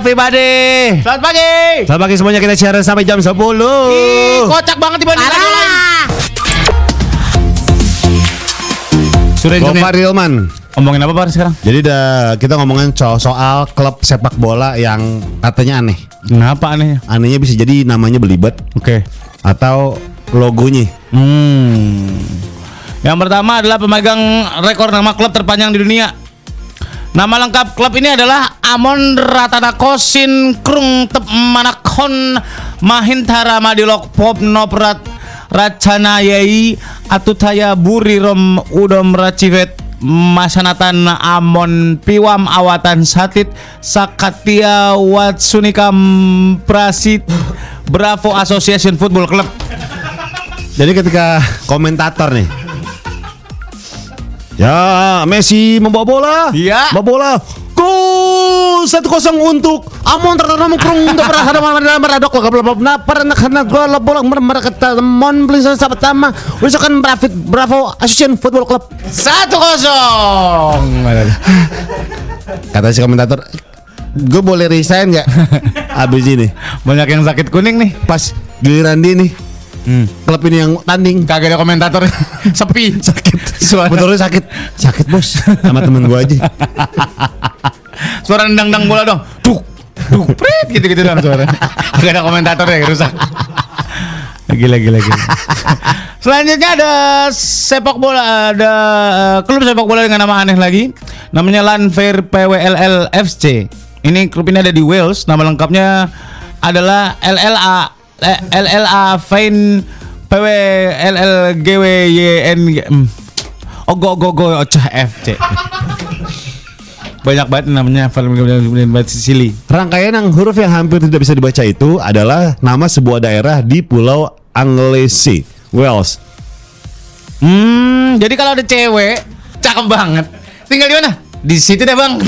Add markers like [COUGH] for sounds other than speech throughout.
everybody. Selamat pagi. Selamat pagi semuanya kita siaran sampai jam 10. Ih, kocak banget dibanding radio lain. Sudah Gofar internet. Hilman. Ngomongin apa Pak sekarang? Jadi dah kita ngomongin soal, soal klub sepak bola yang katanya aneh. Kenapa anehnya? Anehnya bisa jadi namanya belibet Oke. atau logonya. Hmm. Yang pertama adalah pemegang rekor nama klub terpanjang di dunia. Nama lengkap klub ini adalah Amon Ratanako Krung Tep Manakon Mahintara Madilok Pop Noprat Racanayai Atutaya Burirom Udom Racivet Masanatan Amon Piwam Awatan Satit Sakatia Watsunikam Prasit Bravo Association Football Club. Jadi ketika komentator nih Ya, Messi membawa bola. Iya. Membawa bola. Gol 1-0 untuk Amon tertanam krung untuk perahara meradok nah pernah karena gol bola mereka Mon beli sahabat pertama usahakan Bravo Bravo Association Football Club Satu kosong. kata si komentator gue boleh resign nggak [LAUGHS] abis ini Banyak yang sakit kuning nih. pas giliran dia nih klub ini yang tanding Kagak ada komentator. [LAUGHS] Sepi. Sakit. Suara. Betul sakit sakit bos sama temen gue aja [LAUGHS] Suara nendang-nendang bola dong. Duk. Duk. Prit gitu-gitu dong suara. [LAUGHS] Kagak ada komentator ya rusak. Lagi lagi lagi. Selanjutnya ada sepak bola ada eh, klub sepak bola dengan nama aneh lagi. Namanya Lanfair PWLL FC. Ini klub ini ada di Wales. Nama lengkapnya adalah LLA LLA Fain PWLL GWYN hmm. Ogo Ogo Ogo Ocah FC. Banyak banget namanya film banget Sicily. Rangkaian yang huruf yang hampir tidak bisa dibaca itu adalah nama sebuah daerah di Pulau Anglesey, Wales. Hmm, jadi kalau ada cewek cakep banget. Tinggal di mana? Di situ deh, Bang.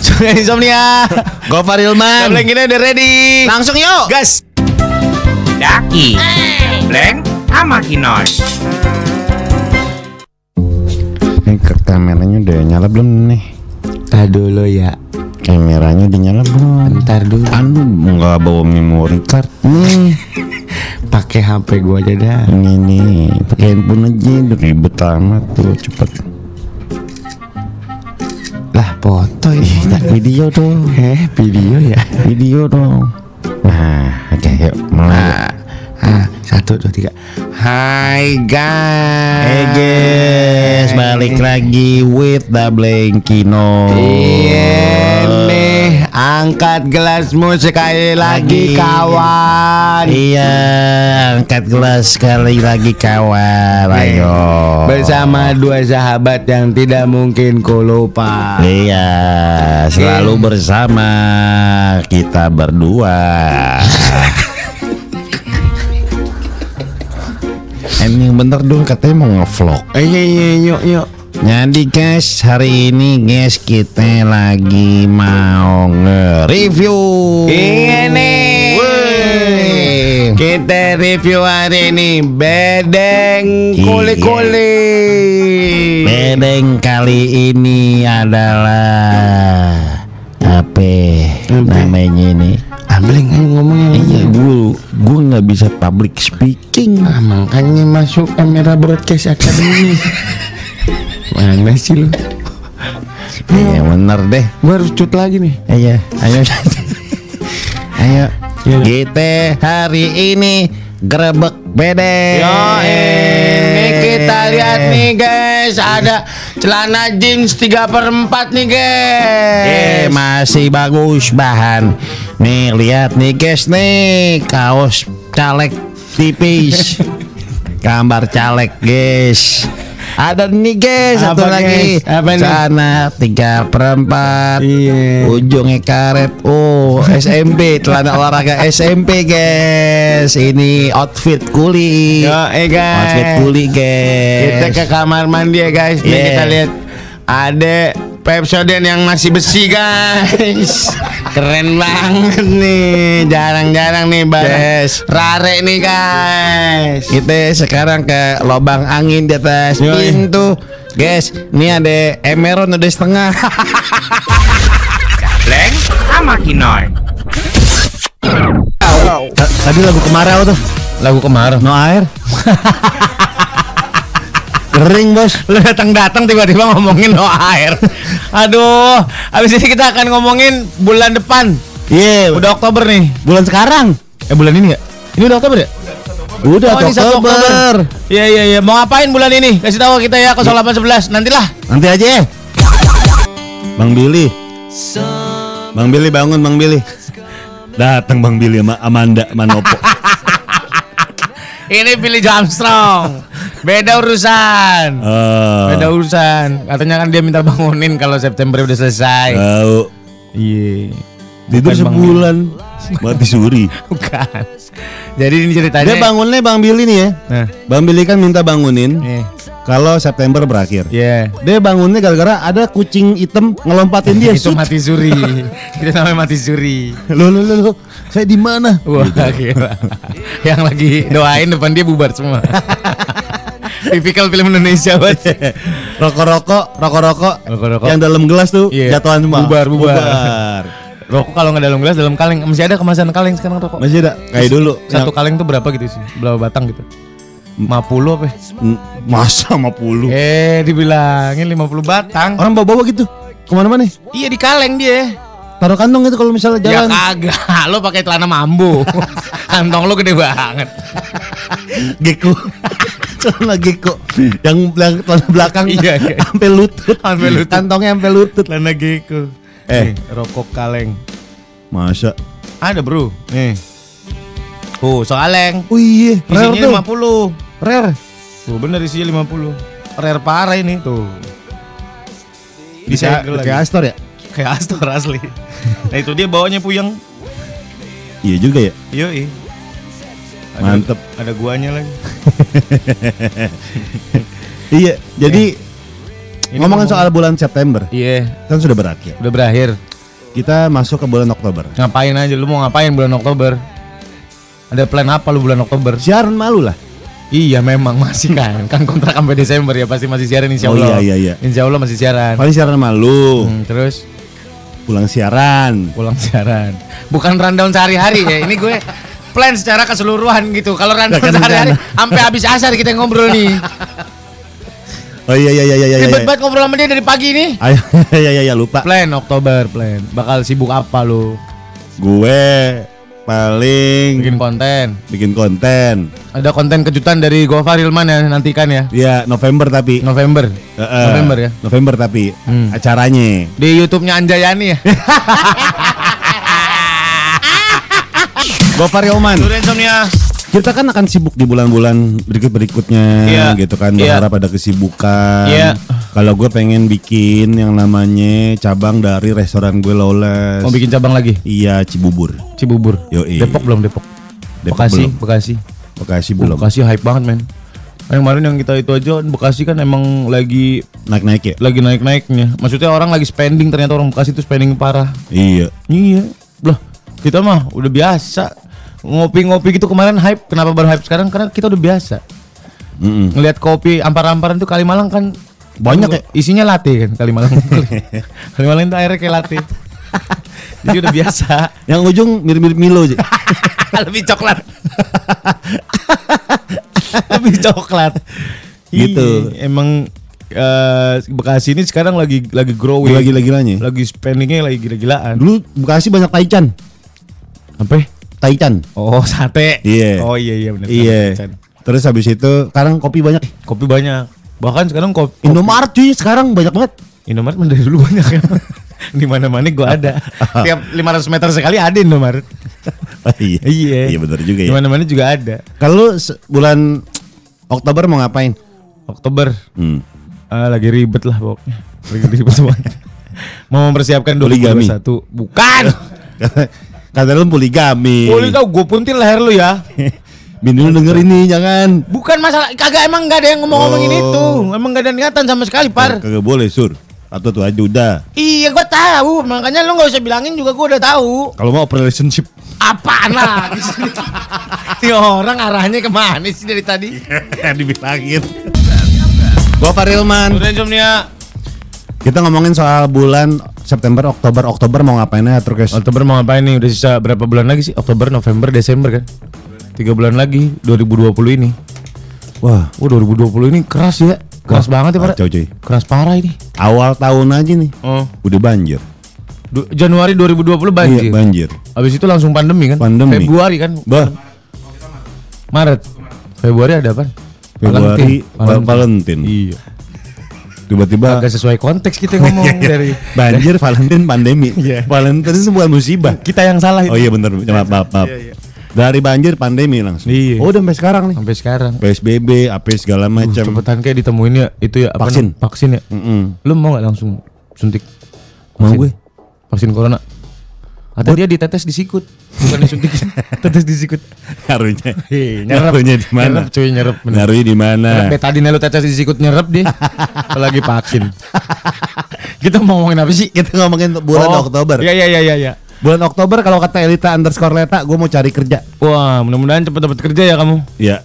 Sudah insomnia. Gofar Hilman. Tablet kita udah ready. Langsung yuk. Gas. Daki, Blank, sama Kinos. Ini kameranya udah nyala belum nih? Tadi dulu ya. Kameranya udah nyala belum? Ntar dulu. Anu nggak bawa memory card nih. [LAUGHS] Pakai HP gua aja dah. Ini nih, pakai handphone aja udah ribet amat tuh cepet. Lah foto tak video dong, Eh, video ya. video dong. Nah, oke yuk mulai. Ah, satu, dua, tiga. Hai guys. Hey guys, balik lagi with the Blankino. Iya nih, angkat gelasmu sekali lagi Lagi. kawan. Iya, angkat gelas sekali lagi kawan. Ayo. Bersama dua sahabat yang tidak mungkin ku lupa. Iya, selalu bersama kita berdua. [LAUGHS] Ini yang bener dong katanya mau ngevlog. Iya iya yuk yuk. Jadi guys, hari ini guys kita lagi mau nge-review. Iya nih. Kita review hari ini bedeng kuli-kuli. Bedeng kali ini adalah apa namanya ini? Ambilin ayo ngomongnya. Iya, gue gue nggak bisa public speaking. Ah, makanya masuk kamera broadcast academy. Mana sih lu? Iya bener deh. Gua harus cut lagi nih. Iya, ayo. [LAUGHS] ayo. Kita hari ini grebek bedeng. Yo, ini kita lihat nih guys, ada celana jeans 3 per 4 nih guys. Eh masih bagus bahan. Nih lihat nih guys nih kaos caleg tipis. Gambar caleg guys. Ada nih guys satu Apa, lagi. guys? Apa nih? Sana tiga perempat. Iya. Ujungnya karet. Oh SMP celana olahraga SMP guys. Ini outfit kuli. Yo, eh guys. Outfit kuli guys. Kita ke kamar mandi ya guys. Nih Yeah. kita lihat ada Pepsodent yang masih besi guys. Keren banget nih. Jarang-jarang nih barang Yes. rare nih guys. Kita sekarang ke lubang angin di atas Yoi. pintu. Guys, ini ada emeron udah setengah. Blank sama Kinoy. Ta- Tadi lagu kemarau tuh. Lagu kemarau. No air. [LAUGHS] Kering bos. [LAUGHS] Lu datang-datang tiba-tiba ngomongin air. Aduh, habis ini kita akan ngomongin bulan depan. Iya. Udah Oktober nih. bulan sekarang. Eh bulan ini ya? Ini udah Oktober ya? Udah Oh, satu Oktober. Iya iya iya. Mau ngapain bulan ini? Kasih tahu kita ya 0811. Nantilah. Nanti aja ya. Bang Billy. Bang Billy bangun Bang Billy. Datang Bang Billy sama Amanda Manopo. [LAUGHS] Ini Billy Armstrong. Beda urusan. Oh. Beda urusan. Katanya kan dia minta bangunin kalau September udah selesai. Tahu. Iya. Tidur sebulan. Mati suri. [LAUGHS] Bukan. Jadi ini ceritanya. Dia bangunnya Bang Billy nih ya. Nah, Bang Billy kan minta bangunin nih. kalau September berakhir. Iya. Dia bangunnya gara-gara ada kucing hitam ngelompatin dia. [LAUGHS] Itu mati suri. [LAUGHS] Itu namanya mati suri. Loh, loh, loh, loh. Saya di mana? Wah, gila. Yang lagi doain depan dia bubar semua. Tipikal film Indonesia banget. [LAUGHS] Rokok-rokok, rokok-rokok Rokok-rokok. yang dalam gelas tuh Iya. jatuhan semua. Bubar, bubar. Bubar. Rokok kalau nggak dalam gelas dalam kaleng. Masih ada kemasan kaleng sekarang rokok. Masih ada kayak dulu. Satu Yang- kaleng tuh berapa gitu sih? Berapa batang gitu? 50 apa? ya? Masa 50 Eh, dibilangin 50 batang. Orang bawa-bawa gitu Ke mana-mana nih Iya di kaleng dia. Taruh kantong gitu kalau misalnya Ya jalan kagak, lo pakai celana mambu. [LAUGHS] Kantong lo gede banget. Geko [LAUGHS] Celana geko Yang yang celana belakang Iya, iya. [LAUGHS] Sampai lutut Sampai lutut. Kantongnya sampai lutut Celana geko. Eh. Nih, rokok kaleng. Masa Ada, Bro. Nih. Tuh, soaleng. Oh iya Rare tuh Isinya 50. Rare Tuh, bener isinya 50. Rare parah ini tuh. Bisa kayak lagi. Astor ya Kayak Astor asli. [LAUGHS] nah, itu dia bawanya puyeng. Iya juga ya Yoi. Ada- Mantep. Ada guanya lagi. [LAUGHS] Iya Jadi Ini Ngomongin ngomong- soal bulan September. Iya, Kan sudah berakhir. Udah berakhir. Kita masuk ke bulan Oktober. Ngapain aja? Lu mau ngapain bulan Oktober? Ada plan apa lu bulan Oktober? Siaran malu lah. Iya memang masih kan. Kan kontrak sampai Desember ya Pasti masih siaran insya Oh, Allah. iya, iya, iya. Insya Allah masih siaran. Paling siaran malu. Hmm, Terus? Pulang siaran. Pulang siaran. Bukan rundown sehari-hari ya. Ini gue plan secara keseluruhan gitu. Kalau kan sehari-hari. Sampai habis asar kita ngobrol nih. [LAUGHS] Oh iya iya iya iya iya Ribet banget ngobrol sama dia dari pagi nih [LAUGHS] Ayo, iya iya iya lupa. Plan Oktober plan. Bakal sibuk apa lu? Gue paling Bikin konten. Bikin konten. Ada konten kejutan dari Gofar Hilman ya Nantikan ya. Ya November tapi. November. Eh, November ya. November tapi. Hmm. acaranya. Di YouTube-nya Anjayani ya [LAUGHS] Gofar Yoman. Insomnia Kita kan akan sibuk di bulan-bulan berikut-berikutnya Iya. gitu kan Iya. berharap ada kesibukan. Iya. Kalau gue pengen bikin yang namanya cabang dari restoran gue Lawless. Mau bikin cabang lagi Iya Cibubur. Cibubur Yoi. Depok belum Depok Depok Bekasi belum. Bekasi Bekasi Uh, belum. Bekasi hype banget men Yang kemarin yang kita itu aja Bekasi kan emang lagi Naik-naik ya? lagi naik-naiknya Maksudnya orang lagi spending ternyata orang Bekasi itu spending parah Iya. Iya Loh kita mah udah biasa Ngopi-ngopi gitu kemarin hype Kenapa baru hype sekarang? Karena kita udah biasa Mm-mm. Ngelihat kopi ampar-amparan tuh Kalimalang kan Banyak ya? Isinya latte kan Kalimalang [LAUGHS] Kalimalang itu airnya kayak latte Jadi udah biasa [LAUGHS] Yang ujung mirip-mirip Milo aja. [LAUGHS] lebih coklat lebih coklat Gitu. Iya, emang eh, Bekasi ini sekarang lagi lagi growing Lagi gila-gilanya. lagi spendingnya lagi gila-gilaan Dulu Bekasi banyak taichan. apa Taichan. oh sate Iya. oh iya iya benar Iya. Terus habis itu sekarang kopi banyak. kopi banyak bahkan sekarang kopi Indomaret cuy sekarang banyak banget. Indomaret dari dulu banyak ya [LAUGHS] di mana mana gua ada [LAUGHS] tiap 500 meter sekali ada Indomaret [LAUGHS] Oh, iya. iya Iya benar juga di ya. mana mana juga ada Kalau bulan Oktober mau ngapain? Oktober Hmm. Ah, lagi ribet lah pokoknya. Lagi ribet semuanya. Mau mempersiapkan Poligami. 2021. Bukan. Kata, lu poligami. Boleh tau gue puntil leher lu ya. [LAUGHS] Bini lu denger ini jangan. Bukan masalah kagak emang gak ada yang ngomong-ngomongin Oh. itu. Emang gak ada niatan sama sekali, Par. Kagak boleh sur. Atau tuh aja udah. Iya, gua tahu. Makanya lu gak usah bilangin juga gua udah tahu. Kalau mau open relationship. Apaan [LAUGHS] sih? Ini orang arahnya ke mana sih dari tadi? [LAUGHS] Dibilangin. Gua Farilman. Udah insomnia. Kita ngomongin soal bulan September, Oktober, Oktober mau ngapain ya terus Oktober mau ngapain nih? Udah sisa berapa bulan lagi sih? Oktober, November, Desember kan? Tiga bulan lagi 2020 ini. Wah, Oh 2020 ini keras ya. Keras Wah, banget ya, Pak. Keras parah ini. awal tahun aja nih Oh. udah banjir. Du- Januari 2020 banjir. Iya, banjir. Habis itu langsung pandemi kan? Pandemi. Februari kan? Bah, Maret. Februari ada apa? Februari Valentine. Valentine. Iya. Tiba-tiba Agak sesuai konteks kita ngomong [LAUGHS] dari banjir Valentine pandemi. [LAUGHS] Iya. Valentine itu bukan musibah. kita yang salah itu. Oh iya benar, maaf, maaf, maaf. Dari banjir pandemi langsung. Iya. Oh, udah sampai sekarang nih. Sampai sekarang. PSBB, apa segala macam. Cepetan kayak ditemuin ya itu ya apa Vaksin. vaksin ya. Mm-mm. Lu mau nggak langsung suntik? Mau Vaksin. gue. Vaksin corona. Atau dia ditetes di sikut, bukan disuntik. [LAUGHS] tetes di sikut. Ngaruhnya. Hei, Ngaruhnya di mana? Nyerep cuy, nyerep. bener. Ngaruhnya di mana? Nyerep betadine lu tetes di sikut nyerep dia. [LAUGHS] Apalagi vaksin. Kita mau ngomongin apa sih? Kita ngomongin bulan Oh, Oktober. Iya iya iya iya iya. Bulan Oktober kalau kata Elita underscore Leta, gue mau cari kerja. Wah, mudah-mudahan cepet dapat kerja ya kamu. Ya.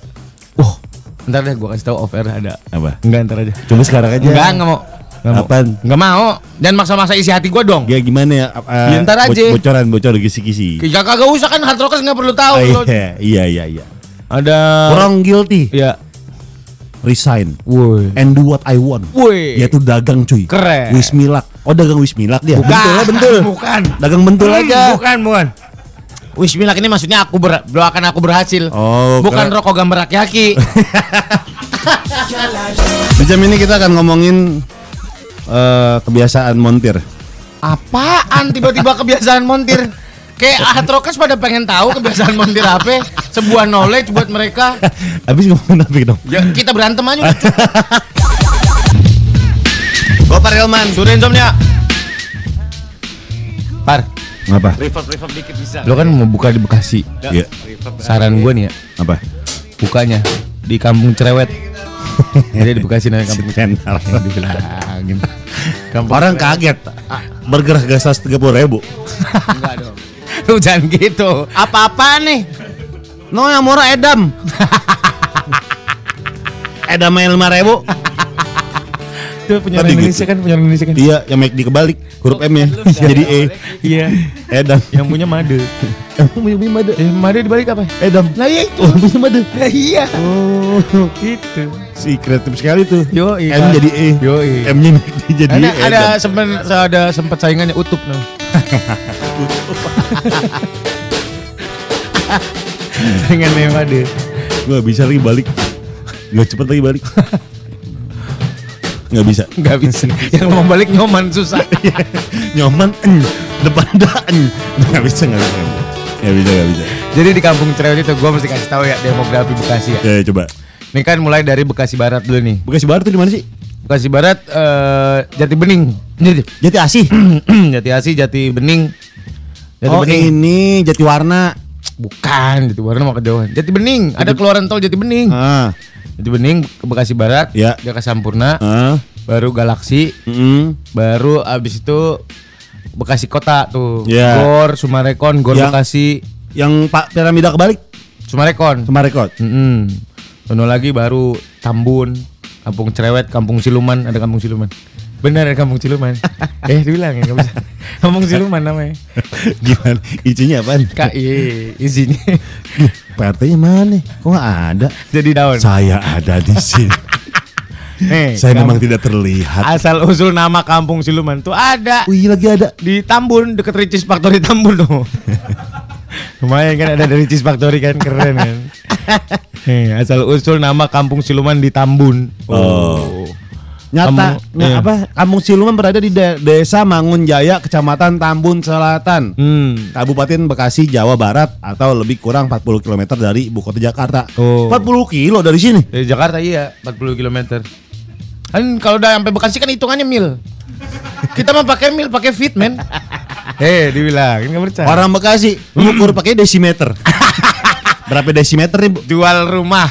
Wah, ntar deh gua kasih tahu off air ada. Apa? Enggak ntar aja. Coba sekarang aja. Enggak, enggak mau. Apaan? Enggak mau. Jangan maksa-maksa isi hati gua dong. Ya gimana ya? uh, Ya, ntar aja. Bocoran, bocor kisi-kisi. Ya kagak usah kan hard rockers enggak perlu tahu. Oh, iya, iya, iya, iya. Ada Wrong guilty, Ya. resign, Woi. and do what I want. Woi. Yaitu dagang cuy. Keren. Wismilak. Oh dagang Wismilak dia. Bukan. Bentul lah, bentul. [LAUGHS] Bukan. Dagang bentul Hmm, aja. Bukan, bukan. Wismilak ini maksudnya aku ber doakan aku berhasil. Oh, bukan keren. rokok gambar aki-aki. [LAUGHS] Di jam ini kita akan ngomongin eh, kebiasaan montir. Apaan tiba-tiba kebiasaan montir? Kayak [LAUGHS] hard rockers pada pengen tahu kebiasaan montir apa? Sebuah knowledge buat mereka. [LAUGHS] Habis ngomongin apa dong? Ya kita berantem aja. udah. [LAUGHS] Gopar Hilman. Sudah insomnia. Par, Apa? reverb reverb dikit bisa. Lo kan mau buka di Bekasi. Iya. Saran gue nih ya, Apa? bukanya di Kampung Cerewet. Jadi di Bekasi namanya Kampung Channel. Cerewet. Dibilangin. Kampung Orang kaget. Burger gasas tiga puluh ribu. Enggak dong. Lu jangan gitu. Apa-apa nih? No yang murah edam. edam yang lima ribu. Itu punya Tadi Indonesia gitu. kan, punya Indonesia kan. Iya, yang make dikebalik huruf M nya jadi E. Iya. Edam. Yang punya made. Yang punya made. Eh, made dibalik apa? Edam. Nah iya itu. Oh, punya made. Nah iya. Oh, [LAUGHS] Itu. si kreatif sekali tuh. Yo, iya. M jadi E. Yo, iya. M-nya [LAUGHS] jadi Ada E. ada sempat ada sempat saingannya utup no. Dengan made. Gua bisa lagi balik. Gak cepet lagi balik. Gak bisa. Enggak bisa. Yang mau balik nyoman susah. [LAUGHS] Nyoman, en, depan dah. Gak bisa, gak bisa. Gak bisa, gak bisa. Jadi di kampung Cerewet itu gue mesti kasih tahu ya demografi Bekasi ya. Ya, coba. Ini kan mulai dari Bekasi Barat dulu nih. Bekasi Barat tuh di mana sih? Bekasi Barat eh Jati Bening. Jati Jati Asih. [CLEARS THROAT] Jati Asi, Jati Bening. Jati oh, Bening. ini Jati Warna. Bukan, Jati Warna mau kejauhan. Jati Bening, ada keluaran tol Jati Bening. Ah, Jati Bening ke Bekasi Barat, Ya. Jaka Sampurna, ah, baru Galaksi, mm, baru abis itu Bekasi Kota tuh. Ya. Gor, Sumarekon, Gor Yang- Bekasi, yang Pak piramida kebalik, Sumarekon. Semarekot. Mm Sono lagi baru Tambun, Kampung Cerewet, Kampung Siluman, ada Kampung Siluman. Benar ada Kampung Siluman. [LAUGHS] eh dibilang ya bisa. Kampung Siluman namanya. [LAUGHS] Gimana? Isinya apaan? Kak, iya, izinnya. PRT-nya mana? Kok ada? Jadi daun. Saya ada di sini. [LAUGHS] Nih, [LAUGHS] Saya memang tidak terlihat. asal usul nama Kampung Siluman tuh ada Wih, lagi ada. di Tambun deket Ricis Factory Tambun tuh. [LAUGHS] Lumayan kan ada dari Ricis Factory kan keren kan. Nih, [LAUGHS] asal usul nama Kampung Siluman di Tambun. Oh. Nyata, Kamu- ny- iya. apa? Kampung Siluman berada di de- Desa Mangun Jaya, Kecamatan Tambun Selatan, Hmm. Kabupaten Bekasi, Jawa Barat, atau lebih kurang 40 km dari ibu kota Jakarta. Oh. 40 kilo dari sini. Dari Jakarta iya 40 km. Kan kalau udah sampai Bekasi kan hitungannya mil. Kita mah pakai mil, pakai feet, men. Eh, dibilang, nggak percaya. Orang Bekasi mengukur pakai desimeter. Berapa desimeter nih, Bu? jual rumah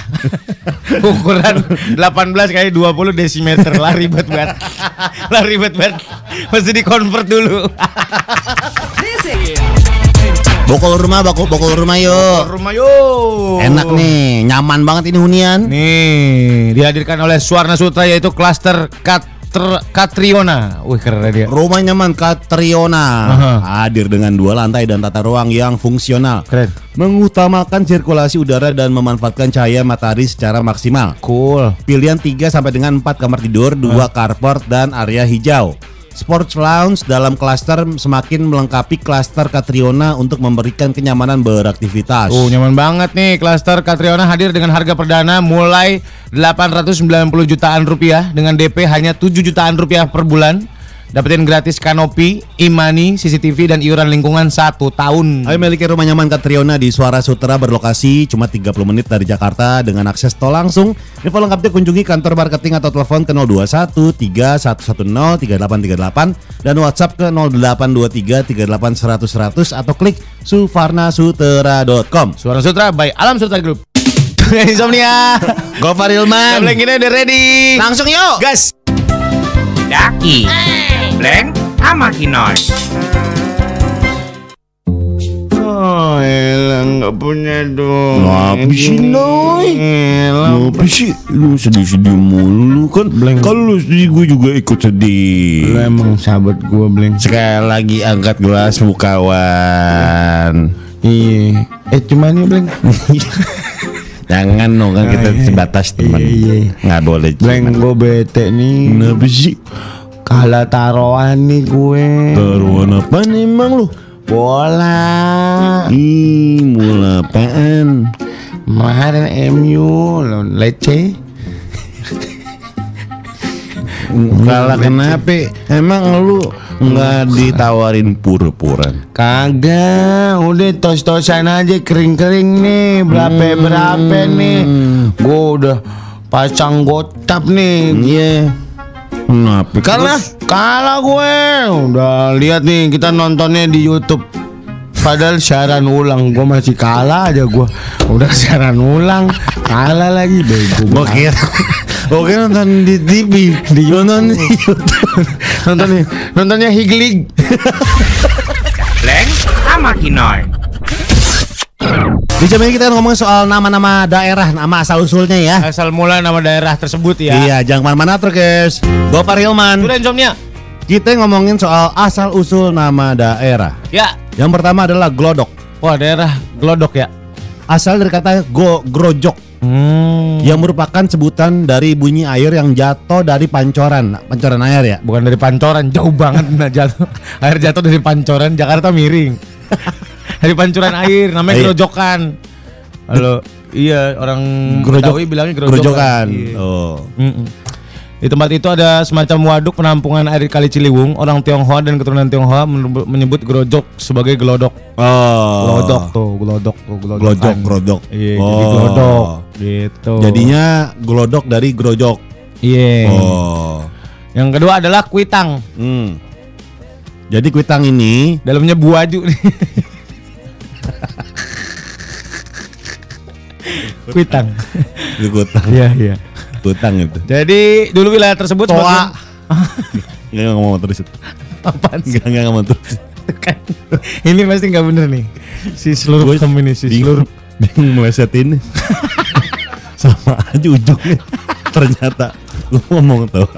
ukuran 18 kali 20 desimeter lah ribet banget lah ribet banget mesti di convert dulu Bokol rumah, bokol, bokol rumah yuk. rumah yuk Enak nih, nyaman banget ini hunian. nih dihadirkan oleh Suwarna Sutra yaitu klaster Katr Katriona. Wih keren dia. Rumah nyaman Katriona Aha. hadir dengan dua lantai dan tata ruang yang fungsional. Keren. Mengutamakan sirkulasi udara dan memanfaatkan cahaya matahari secara maksimal. Cool. Pilihan 3 sampai dengan 4 kamar tidur, 2 carport dan area hijau. Sports lounge dalam klaster semakin melengkapi klaster Katriona untuk memberikan kenyamanan beraktivitas. Oh nyaman banget nih Cluster Katriona hadir dengan harga perdana mulai 890 jutaan rupiah dengan DP hanya 7 jutaan rupiah per bulan. Dapetin gratis kanopi, imani, CCTV dan iuran lingkungan satu tahun. Ayo miliki rumah nyaman Katriona di Suara Sutra berlokasi cuma 30 menit dari Jakarta dengan akses tol langsung. Info lengkapnya kunjungi kantor marketing atau telepon ke 021 3110 3838 dan WhatsApp ke 0823 38 100 100 atau klik sufarnasutra.com. Suara Sutra by Alam Sutra Group. [LAUGHS] Insomnia. Gofar Ilman. Ini udah ready. Langsung yuk. Gas. Daki Blank sama Kinoy Oh, elah nggak punya dong. Kenapa sih, Noy? Kenapa sih lu sedih-sedih mulu kan? Kalau lu sedih gue juga ikut sedih. Lu emang sahabat gua Blank. Sekali lagi angkat gelas mu kawan. Iya. Eh cuman nih Blank. [LAUGHS] Jangan dong kan kita iya. sebatas teman. Iya, iya. Nggak boleh. Blank gue bete nih. Kenapa sih? Kalah taruhan nih gue. Taruhan apa nih emang lu? Bola. Ih, mula apaan? Kemarin MU lawan Lece. Kalah kenapa? Emang lu nggak ditawarin pura-puran? Kagak, udah tos-tosan aja kering-kering nih, berapa berapa nih. Gue udah pasang gotap nih. Iya. Kenapa? Kalah? Kalah gue. Udah lihat nih kita nontonnya di YouTube. Padahal siaran ulang, gue masih kalah aja gue. Udah siaran ulang, kalah lagi bego. Kira Gua kira nonton di TV Di nonton di Youtube nontonnya, nontonnya Higlig. Blank sama Kinoy Di jam ini kita ngomongin soal nama-nama daerah Nama asal-usulnya ya Asal mula nama daerah tersebut ya. Iya jangan ke mana-mana terus guys Gopar Hilman Udah insomnia. Kita ngomongin soal asal-usul nama daerah Ya. Yang pertama adalah Glodok Wah daerah Glodok ya. Asal dari kata go, grojok Hmm. Yang merupakan sebutan dari bunyi air yang jatuh dari pancoran Pancoran air ya Bukan dari pancoran, jauh banget nah, jatuh. Air jatuh dari pancoran, Jakarta miring. [LAUGHS] dari pancuran air, namanya Iya. gerojokan. Halo, iya orang Gerojok- Betawi bilangnya gerojokan. Grojokan Iya. Oh Mm-mm. Di tempat itu ada semacam waduk penampungan air kali Ciliwung. Orang Tionghoa dan keturunan Tionghoa men- menyebut gerojok sebagai gelodok. Oh Gelodok tuh, gelodok tuh, gelodokan. Glodok, grodok. Iya, jadi Oh. gelodok gitu. Jadinya glodok dari grojok iya. Oh Yang kedua adalah kuitang. Hmm. Jadi kuitang ini Dalamnya buaju nih. [LAUGHS] kuitang. [LAUGHS] itu kutang, Iya, iya. kutang itu. Jadi dulu wilayah tersebut Toa. sebagian- [LAUGHS] Enggak enggak ngomong terus. Apaan? Enggak enggak ngomong terus. Kan. Ini pasti nggak bener nih. Si seluruh ini si seluruh Bingung, bingung melesetin. [LAUGHS] sama aja ujungnya. Ternyata lu ngomong tuh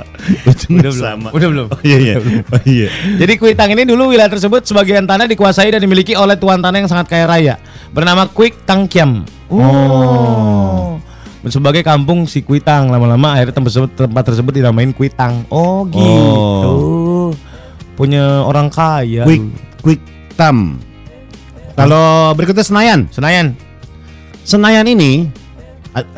ujungnya Udah belum? sama. Udah belum? Oh, iya iya. Oh, iya. Jadi Kuitang ini dulu wilayah tersebut sebagian tanah dikuasai dan dimiliki oleh tuan tanah yang sangat kaya raya bernama Kuik Tangkiam. Oh. Sebagai kampung si Kuitang lama-lama akhirnya tempat tersebut, tempat tersebut dinamain Kuitang. Oh gitu. Punya orang kaya. Quick quick tam. Kalau berikutnya Senayan. Senayan. Senayan ini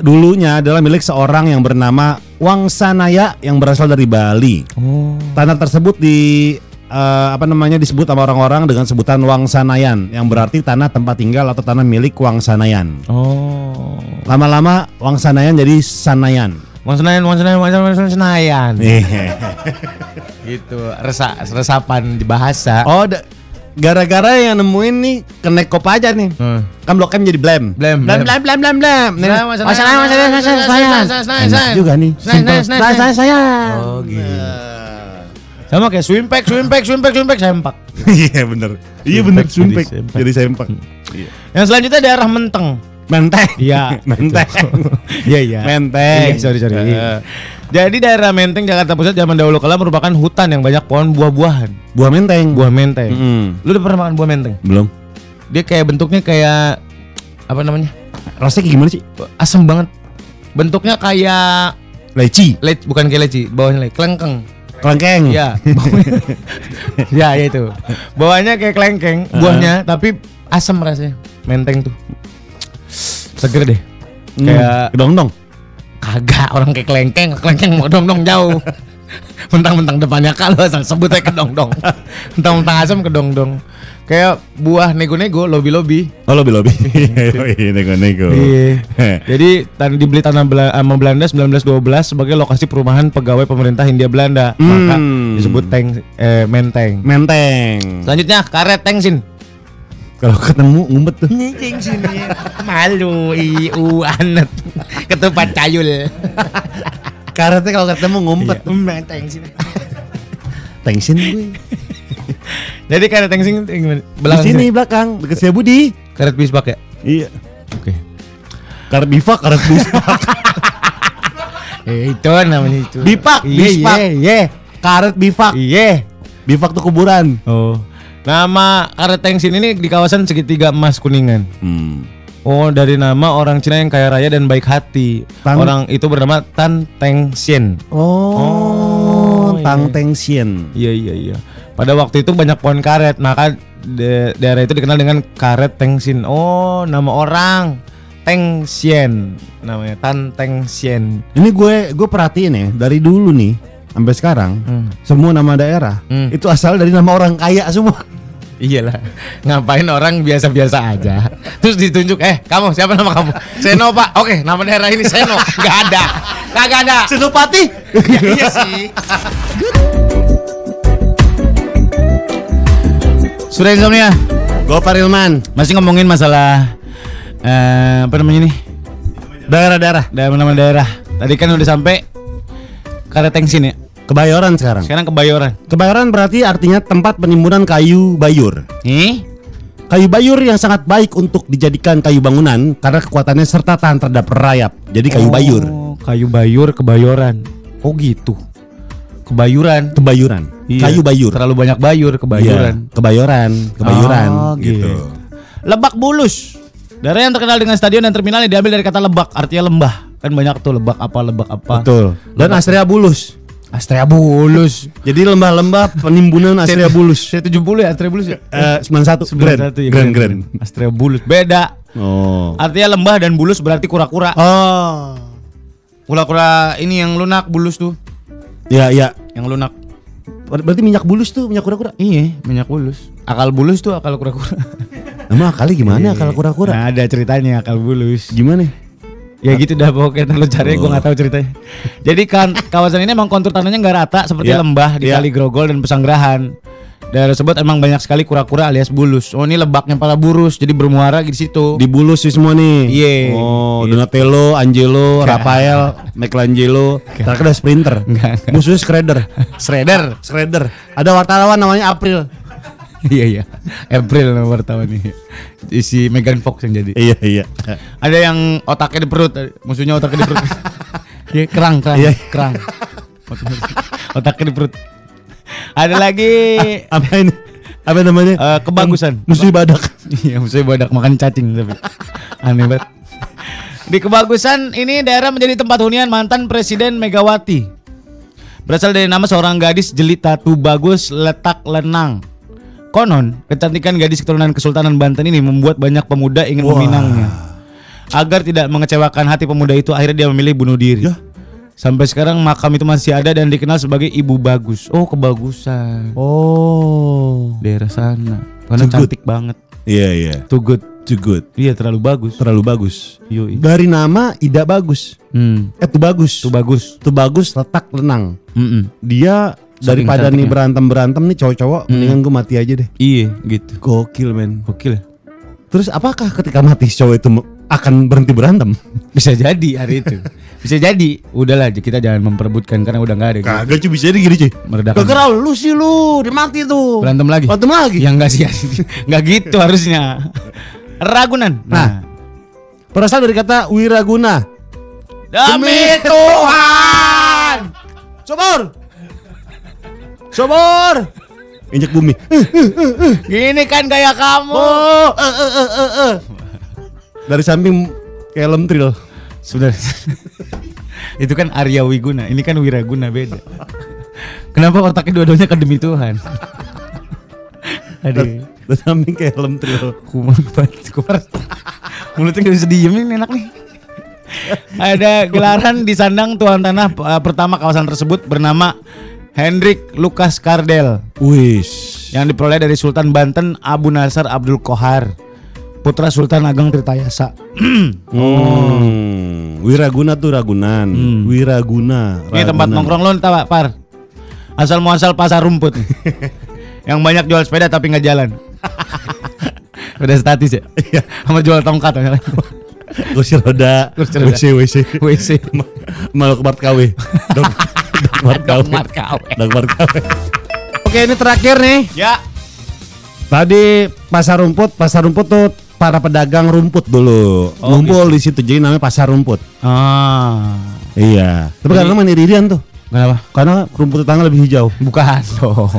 dulunya adalah milik seorang yang bernama Wangsanaya yang berasal dari Bali. Oh. Tanah tersebut di eh, apa namanya disebut sama orang-orang dengan sebutan Wangsanayan yang berarti tanah tempat tinggal atau tanah milik Wangsanayan. Oh. Lama-lama Wangsanayan jadi Sanayan. Wong Senayan, Wong Senayan. Iya. [LAUGHS] Gitu, resa, resapan di bahasa. oh, gara-gara yang nemuin nih kenekop aja nih. Hmm. Kan blok M jadi blem. Blem, blem, blem. blem, blem, blem, Wangsanayan, Wangsanayan, Wangsanayan, Wangsanayan, Wangsanayan, Wangsanayan. Senayan, Enak Senayan. juga nih. Senayan, Senayan, Senayan. Oh, gitu. Sama kayak swimpek, swimpek, swimpek, swimpek, sempak. [LAUGHS] Iya bener. Iya bener Sumpek sumpek. jadi sempak. Sempak. Iya. Yang selanjutnya daerah Menteng. Menteng. Iya, [LAUGHS] Menteng. [LAUGHS] Iya, iya. Menteng. Iya, sorry, sorry. Eh, Jadi daerah Menteng Jakarta Pusat zaman dahulu kala merupakan hutan yang banyak pohon buah-buahan. Buah menteng. Buah menteng. Mm-mm. Lu udah pernah makan buah menteng? Belum. Dia kayak bentuknya kayak apa namanya? Rasanya kayak gimana sih? Asem banget. Bentuknya kayak Leci. leci, bukan kayak leci, bawahnya leci, kelengkeng. Kelengkeng. Iya. [LAUGHS] ya, ya itu. Bawahnya kayak kelengkeng, buahnya tapi asam rasanya. Menteng tuh. Seger deh. Hmm. Kayak Dong dong. kagak orang kayak kelengkeng, kelengkeng mau dong dong jauh. Mentang-mentang depannya kalau asal sebut aja kedong dong. Mentang-mentang asam kedong dong. Kayak buah nego-nego, lobi-lobi. Oh lobi lobi. nego nego. Iya. Jadi tan dibeli tanah Bela- sama Belanda 1912 sebagai lokasi perumahan pegawai pemerintah Hindia Belanda. Maka Hmm. disebut teng eh, menteng. Menteng. Selanjutnya karet tengsin. Kalau ketemu ngumpet tuh. Tengsin Malu iu anet ketupat cayul. Karetnya kalau ketemu ngumpet. Tengsin. [LAUGHS] Tengsin gue. [LAUGHS] Jadi karet tengsin gimana? Di Belakang sini belakang dekat saya Budi. Karet bisbak ya? Iya. Oke. Karet bifak, karet bispak. [LAUGHS] Eh, itu namanya itu. Bipak, Iya, bispak. Iya, iya. karet bifak. Iya. Bifak tuh kuburan. Oh. Nama karet tengsin ini di kawasan segitiga emas Kuningan. Hmm. Oh, dari nama orang Cina yang kaya raya dan baik hati. Tan- Orang itu bernama Tan Teng Sien. Oh, iya. Tang Teng Sien. Iya, iya, iya. Pada waktu itu banyak pohon karet, maka de- daerah itu dikenal dengan karet Teng Sin. Oh, nama orang Teng Sien namanya Tan Teng Sien. Ini gue gue perhatiin ya dari dulu nih sampai sekarang Hmm. semua nama daerah Hmm. itu asal dari nama orang kaya semua. Iyalah, ngapain orang biasa-biasa aja. Terus ditunjuk, eh kamu siapa nama kamu? Seno pak. Oke, nama daerah ini Seno. Gak ada, kagak ada. Senopati. Ya, iya sih. Sudah insomnia. Gue Farilman. Masih ngomongin masalah eh, apa namanya nih? Daerah-daerah Daerah nama daerah. Tadi kan udah sampai Karetengsin ya. Kebayoran sekarang. Sekarang Kebayoran. Kebayoran berarti artinya tempat penimbunan kayu bayur. Nih, Kayu bayur yang sangat baik untuk dijadikan kayu bangunan karena kekuatannya serta tahan terhadap rayap. Jadi kayu bayur. Oh, kayu bayur Kebayoran. Oh gitu. Kebayuran. Kebayuran. Iya. Kayu bayur. Terlalu banyak bayur Kebayuran. Iya, Kebayoran, kebayuran Oh, gitu. Lebak Bulus. Daerah yang terkenal dengan stadion dan terminal yang diambil dari kata lebak, artinya lembah. Kan banyak tuh lebak apa, lebak apa. Betul. Dan Astrea Bulus. Astrea Bulus. Jadi lembah-lembah penimbunan Astrea Bulus. Saya 70 ya Astrea Bulus ya. Eh 91 Grand. 91 ya, Grand Grand. Astrea Bulus beda. Oh. Artinya lembah dan bulus berarti kura-kura. Oh. Kura-kura ini yang lunak bulus tuh, Ya ya. yang lunak. Ber- Berarti minyak bulus tuh minyak kura-kura. Iya, minyak bulus. Akal bulus tuh akal kura-kura. Nama kali gimana kalau kura-kura? Nah, ada ceritanya akal bulus. Gimana? Ya gitu dah pokoknya lu cari gue nggak tahu ceritanya. Jadi kan kawasan ini emang kontur tanahnya nggak rata seperti Iya. lembah di kali grogol dan pesanggerahan. Daerah tersebut emang banyak sekali kura-kura alias bulus. Oh ini lebaknya pala burus jadi bermuara di situ. Di bulus sih semua nih. Iya. Oh, Donatello, Angelo, Rafael, Michelangelo. Terakhir ada sprinter. Musuhnya Shredder. Shredder. Shredder. Ada wartawan namanya April. Iya iya. April nama wartawan nih. Si Megan Fox yang jadi. Iya iya. Ada yang otaknya di perut, musuhnya otaknya di perut. [LAUGHS] Iya, kerang, kerang, Iya. kerang. Otaknya di perut. Ada lagi Apa ini? Apa namanya? eh, kebagusan. Musuh badak. Iya, musuhnya badak makan cacing tapi aneh banget. Di kebagusan ini daerah menjadi tempat hunian mantan Presiden Megawati. Berasal dari nama seorang gadis jelita bagus letak lenang. Konon, kecantikan gadis keturunan Kesultanan Banten ini membuat banyak pemuda ingin meminangnya. Agar tidak mengecewakan hati pemuda itu, akhirnya dia memilih bunuh diri. Ya. Sampai sekarang makam itu masih ada dan dikenal sebagai Ibu Bagus. Oh, kebagusan. Oh. Daerah sana. Karena Too good. cantik banget. Iya iya. Too good. Too good. Iya, terlalu bagus. Terlalu bagus. Yoi. Dari nama Ida Bagus. Hmm. Eh tuh bagus. Itu bagus. Tuh bagus letak lenang. Mm-mm. Dia Saking daripada nih berantem berantem nih cowok-cowok, mendingan gue mati aja deh. Iya, gitu. Gokil men. Gokil. ya? Terus apakah ketika mati cowok itu akan berhenti berantem? [LAUGHS] Bisa jadi hari itu. Bisa jadi. Udahlah, kita jangan memperebutkan karena udah nggak ada. Kagak cuy bisa jadi gini cuy. Meredakan. Gara-gara lu sih lu, dia mati tuh. Berantem lagi. Berantem lagi. Ya [LAUGHS] enggak sih. Enggak gitu harusnya. Ragunan. Nah. Berasal dari kata wiraguna. demi Tuhan. Subur. Subur. Injek bumi. Gini kan gaya kamu. Oh, eh, eh, eh, eh, eh. Dari samping kayak lemtril. Sudah. [LAUGHS] itu kan Arya Wiguna, ini kan Wiraguna beda. Kenapa otaknya dua-duanya ke demi Tuhan? [LAUGHS] Aduh, Dari samping kayak lemtril. kumat banget. Mulutnya gak bisa diem ini enak nih. Ada gelaran di sandang tuan tanah eh, pertama kawasan tersebut bernama Hendrik Lukas Kardel Wish. yang diperoleh dari Sultan Banten Abu Nasar Abdul Kohar, putra Sultan Ageng Tirtayasa. Hmm. [CLEARS THROAT] Wiraguna tuh Ragunan. Wiraguna. Ini tempat Ragunan. nongkrong lo entah Pak, Par. Asal muasal pasar rumput. [LAUGHS] yang banyak jual sepeda tapi nggak jalan. [LAUGHS] Udah statis ya? Iya. Sama jual tongkat. Kursi roda. Kursi roda. WC WC. [LAUGHS] WC. Malu kemart KW. Dokmart KW. Oke ini terakhir nih. Ya. Tadi pasar rumput, pasar rumput tuh para pedagang rumput dulu. Oh, Ngumpul di situ jadi namanya pasar rumput. Ah. Iya. Tapi karena mana irian tuh. Kenapa? Karena rumput tetangga lebih hijau. Bukan dong.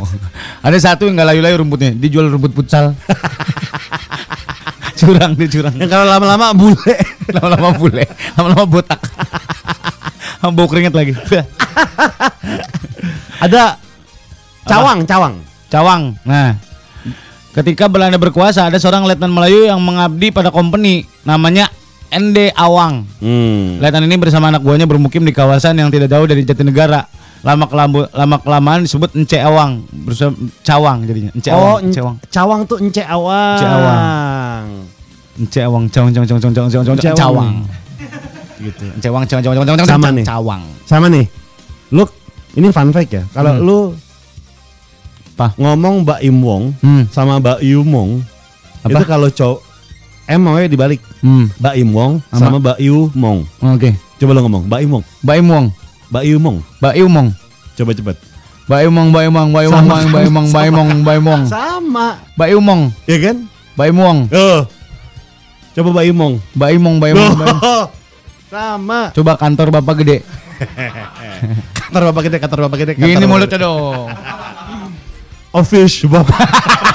Ada satu yang nggak layu-layu rumputnya, dijual rumput futsal. [LAUGHS] curang dia curang. Yang kalau lama-lama bule. Lama-lama bule, lama-lama botak. Bau keringet lagi. Ada cawang, cawang. Cawang. Nah, ketika Belanda berkuasa ada seorang letnan Melayu yang mengabdi pada company namanya ND Awang. Hmm. Letnan ini bersama anak buahnya bermukim di kawasan yang tidak jauh dari Jatinegara. Lama kelambu, lama kelamaan disebut Ence Awang, bersama Cawang jadinya. Ence Oh, Awang, Ence Awang. cawang tuh ence awang. Ence awang. Ence Awang, Cawang, Cawang, Cawang, Cawang, Cawang, Cawang, Cawang, Cawang. Gitu. Ence Awang, Cawang, Cawang, Cawang, Cawang, Sama Cawang, nih. Cawang. Sama nih. Lu ini fun fact ya. Kalau Hmm. lu Apa? ngomong Mbak Im Wong Hmm. sama Mbak Yu Mong Apa? itu kalau cowok M maunya dibalik. Hmm. Mbak Im Wong Sama? Mbak Yu Mong. Oke. Coba lu ngomong Mbak Im Wong, Mbak Imong, Mbak Yu Mong. Mbak Imong. Coba cepet. Mbak Imong, Mbak Imong, Mbak Sama. Mbak Imong, Mbak Imong, Mbak Imong. Sama. Mbak Imong, Ya kan? Mbak Imong. Oh. Coba Mbak Imong. Mbak Imong, Mbak Imong, Mbak Imong. Sama. Coba [LAUGHS] kantor Bapak gede. Kantor Bapak gede, kantor Bapak gede. Gini kantor mulutnya dong. Office Bapak. [LAUGHS]